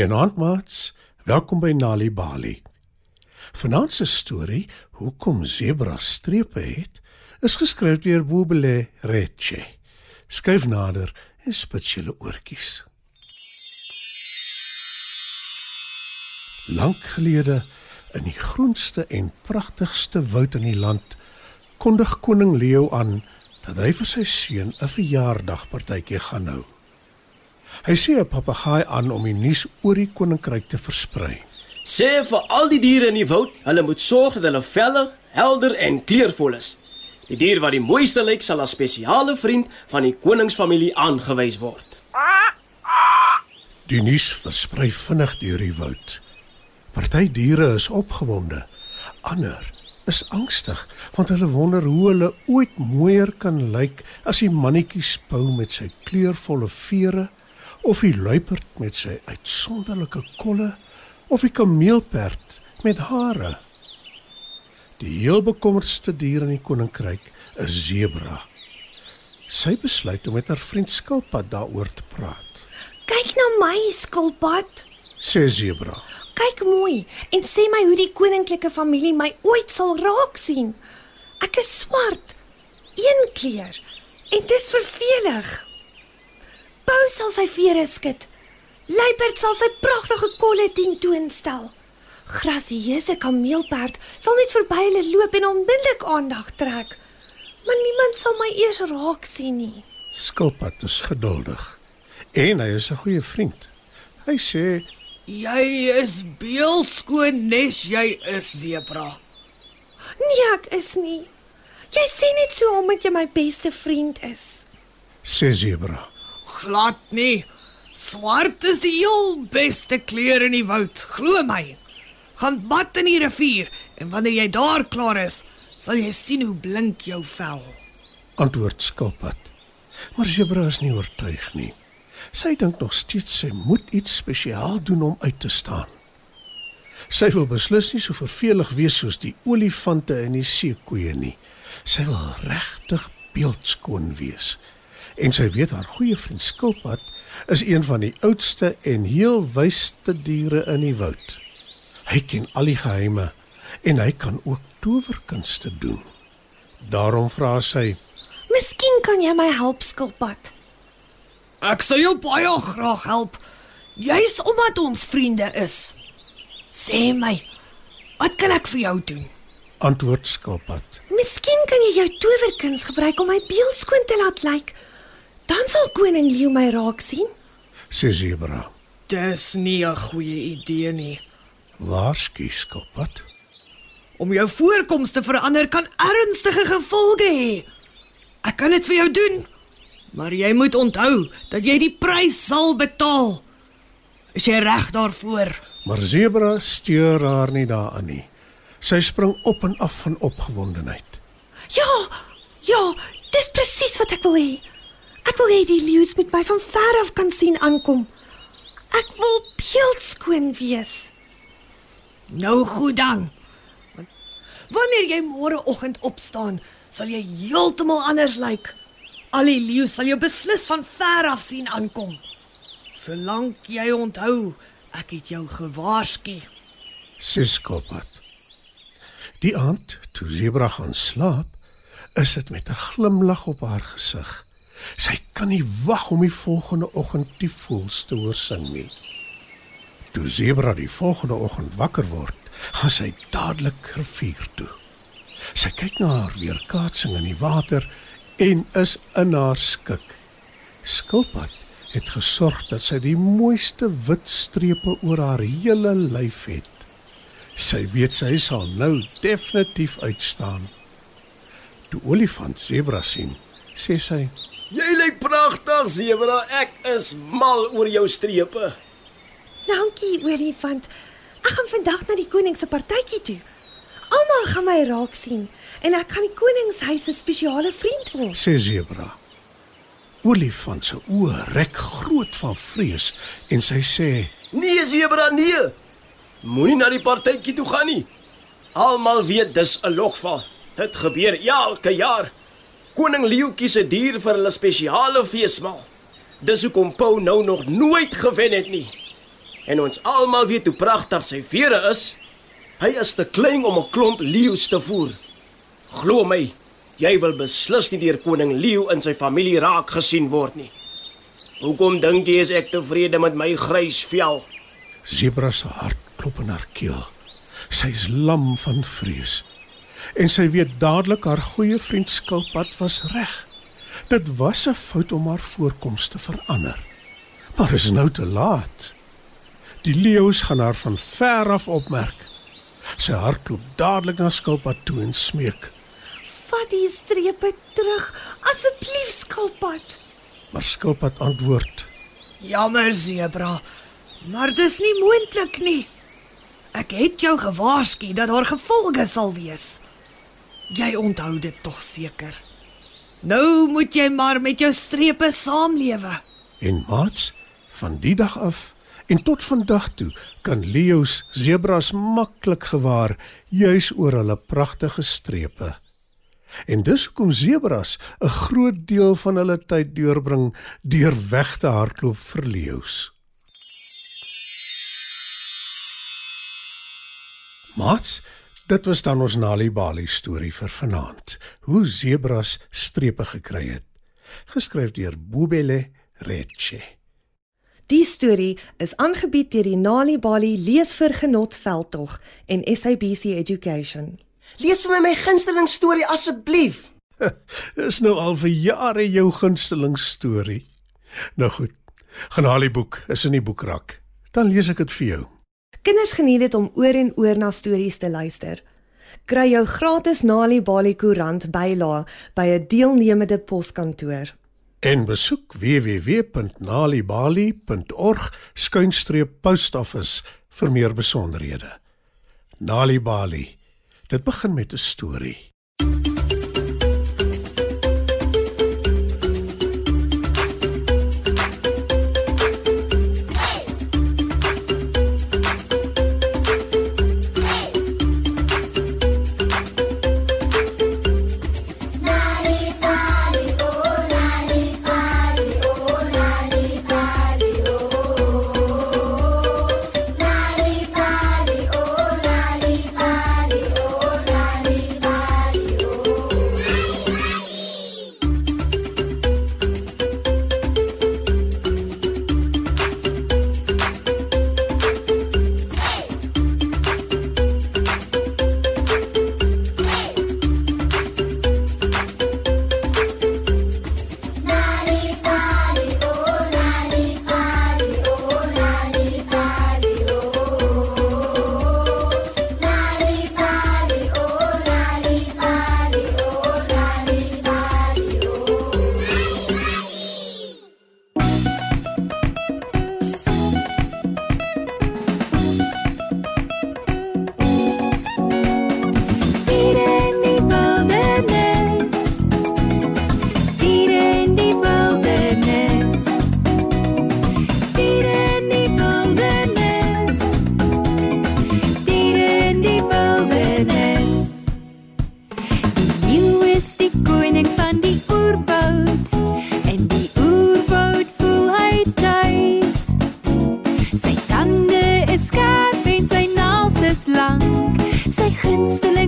Goeienaand maats. Welkom by Nali Bali. Vanaand se storie, Hoekom Zebra strepe het, is geskryf deur Bobele Reche. Skryf nader en spit julle oortjies. Lank gelede in die groenste en pragtigste woud in die land kondig koning Leo aan dat hy vir sy seun 'n verjaardagpartytjie gaan hou. Hy sê 'n papegaai aan om die nuus oor die koninkryk te versprei. Sê vir al die diere in die woud, hulle moet sorg dat hulle velle helder en kleurvol is. Die dier wat die mooiste lyk sal as spesiale vriend van die koningsfamilie aangewys word. Die nuus versprei vinnig deur die woud. Party diere is opgewonde, ander is angstig want hulle wonder hoe hulle ooit mooier kan lyk as die mannetjie spou met sy kleurvolle vere of die luiperd met sy uitsonderlike kolle of die kameelperd met hare. Die heel bekommerdste dier in die koninkryk is sebra. Sy besluit om met haar vriend skilpad daaroor te praat. Kyk na my skilpad. Sê sebra: Kyk mooi en sê my hoe die koninklike familie my ooit sal raak sien. Ek is swart. Een kleur. En dit is vervelig. Bou sal sy vere skud. Luiperd sal sy pragtige kolle tentoonstel. Grasieuse kameelperd sal net verby hulle loop en onmiddellik aandag trek. Maar niemand sal my eers raak sien nie. Skilpad is geduldig en hy is 'n goeie vriend. Hy sê: Jy is beeldskoon nes jy is Zebra. Nee, ek is nie. Jy sê net so omdat jy my beste vriend is. sê sebra. Glad nie. Swart is die heel beste kleur in die woud, glo my. Gaan bad in die rivier en wanneer jy daar klaar is, sal jy sien hoe blink jou vel. Antwoord skilpad. Maar sebra is nie oortuig nie. Sy dink nog steeds sy moet iets spesiaal doen om uit te staan. Sy wil beslis nie so vervelig wees soos die olifante en die seekoeie nie. Sy wil regtig beeldskoon wees. En sy weet haar goeie vriend skilpad is een van die oudste en heel wysste diere in die woud. Hy ken al die geheime en hy kan ook towerkunste doen. Daarom vra sy: Miskien kan jy my help, skilpad. Ek sal jou baie graag help, juis omdat ons vriende is. Sê my, wat kan ek vir jou doen? Antwoord skilpad. Miskien kan jy jou towerkuns gebruik om my beeldskoon te laat lyk. Dan sal koning Leo my raak sien. Sê sebra. Dis nie 'n goeie idee nie. Waarsku skilpad. Om jou voorkoms te verander kan ernstige gevolge hê. Ek kan dit vir jou doen, maar jy moet onthou dat jy die prys sal betaal. Is jy reg daarvoor? Maar sebra steur haar nie daarin nie. Sy spring op en af van opgewondenheid. Ja, ja, dis presies wat ek wil hê. Ek wil hê die leeu's moet my van ver af kan sien aankom. Ek wil beeldskoon wees. Nou goed dan. Wanneer jy môreoggend opstaan, sal jy heeltemal anders lyk. Al die leeu sal jou beslis van ver af sien aankom. Solank jy onthou, ek het jou gewaarsku. Sê skilpad. Die aand toe sebra gaan slaap, is dit met 'n glimlag op haar gesig. Sy kan nie wag om die volgende oggend die voëls te hoor sing nie. Toe sebra die volgende oggend wakker word, gaan sy dadelik rivier toe. Sy kyk na haar weerkaatsing in die water en is in haar skik. Skilpad het gesorg dat sy die mooiste wit strepe oor haar hele lyf het. Sy weet sy sal nou definitief uitstaan. Toe olifant sebra sien, sê sy: Jy lyk pragtig, Zebra. Ek is mal oor jou strepe. Dankie, olifant. Ek gaan vandag na die koning se partytjie toe. Almal gaan my raak sien en ek gaan die koningshuis se spesiale vriend word. sê sebra. Olifant se oë rek groot van vrees en sy sê: Nee, Zebra, nee. Moenie na die partytjie toe gaan nie. Almal weet dis 'n lokval. Dit gebeur elke jaar. Koning Leo kies 'n dier vir hulle spesiale feesmaal. Dis hoekom Pau nou nog nooit gewen het nie. En ons almal weet hoe pragtig sy vere is. Hy is te klein om 'n klomp leeu's te voer. Glo my, jy wil beslis nie deur koning leeu in sy familie raak gesien word nie. Hoekom dink jy is ek tevrede met my grys vel? Zebra se hart klop in haar keel. Sy is lam van vrees. En sy weet dadelik haar goeie vriend Skilpad was reg. Dit was 'n fout om haar voorkoms te verander. Maar is nou te laat. Die leeu's gaan haar van ver af opmerk. Sy hart klop dadelik na Skilpad toe en smeek. Vat die strepe terug, asseblief skilpad. Maar Skilpad antwoord: Jammer Zebra, maar dis nie moontlik nie. Ek het jou gewaarsku dat daar gevolge sal wees. Jy onthou dit tog seker. Nou moet jy maar met jou strepe saamlewe. En maats, van die dag af en tot vandag toe kan leeu's sebras maklik gewaar juis oor hulle pragtige strepe. En dis hoekom sebras 'n groot deel van hulle tyd deurbring deur weg te hardloop vir leeu's. Mats, dit was dan ons Nali Bali storie vir vanaand. Hoe sebras strepe gekry het. Geskryf deur Bobele Reche. Die storie is aangebied deur die Nali Bali Leesvergenot veldtog en SABC Education. Lees vir my my gunsteling storie asseblief. Is nou al vir jare jou gunsteling storie. Nou goed. Gaan haal die boek, is in die boekrak. Dan lees ek dit vir jou. Kinders geniet dit om oor en oor na stories te luister. Kry jou gratis Nali Bali koerant bylae by 'n deelnemende poskantoor. En besoek www.nalibali.org skuinstreep postoffice vir meer besonderhede. Nali Bali. Dit begin met 'n storie. Still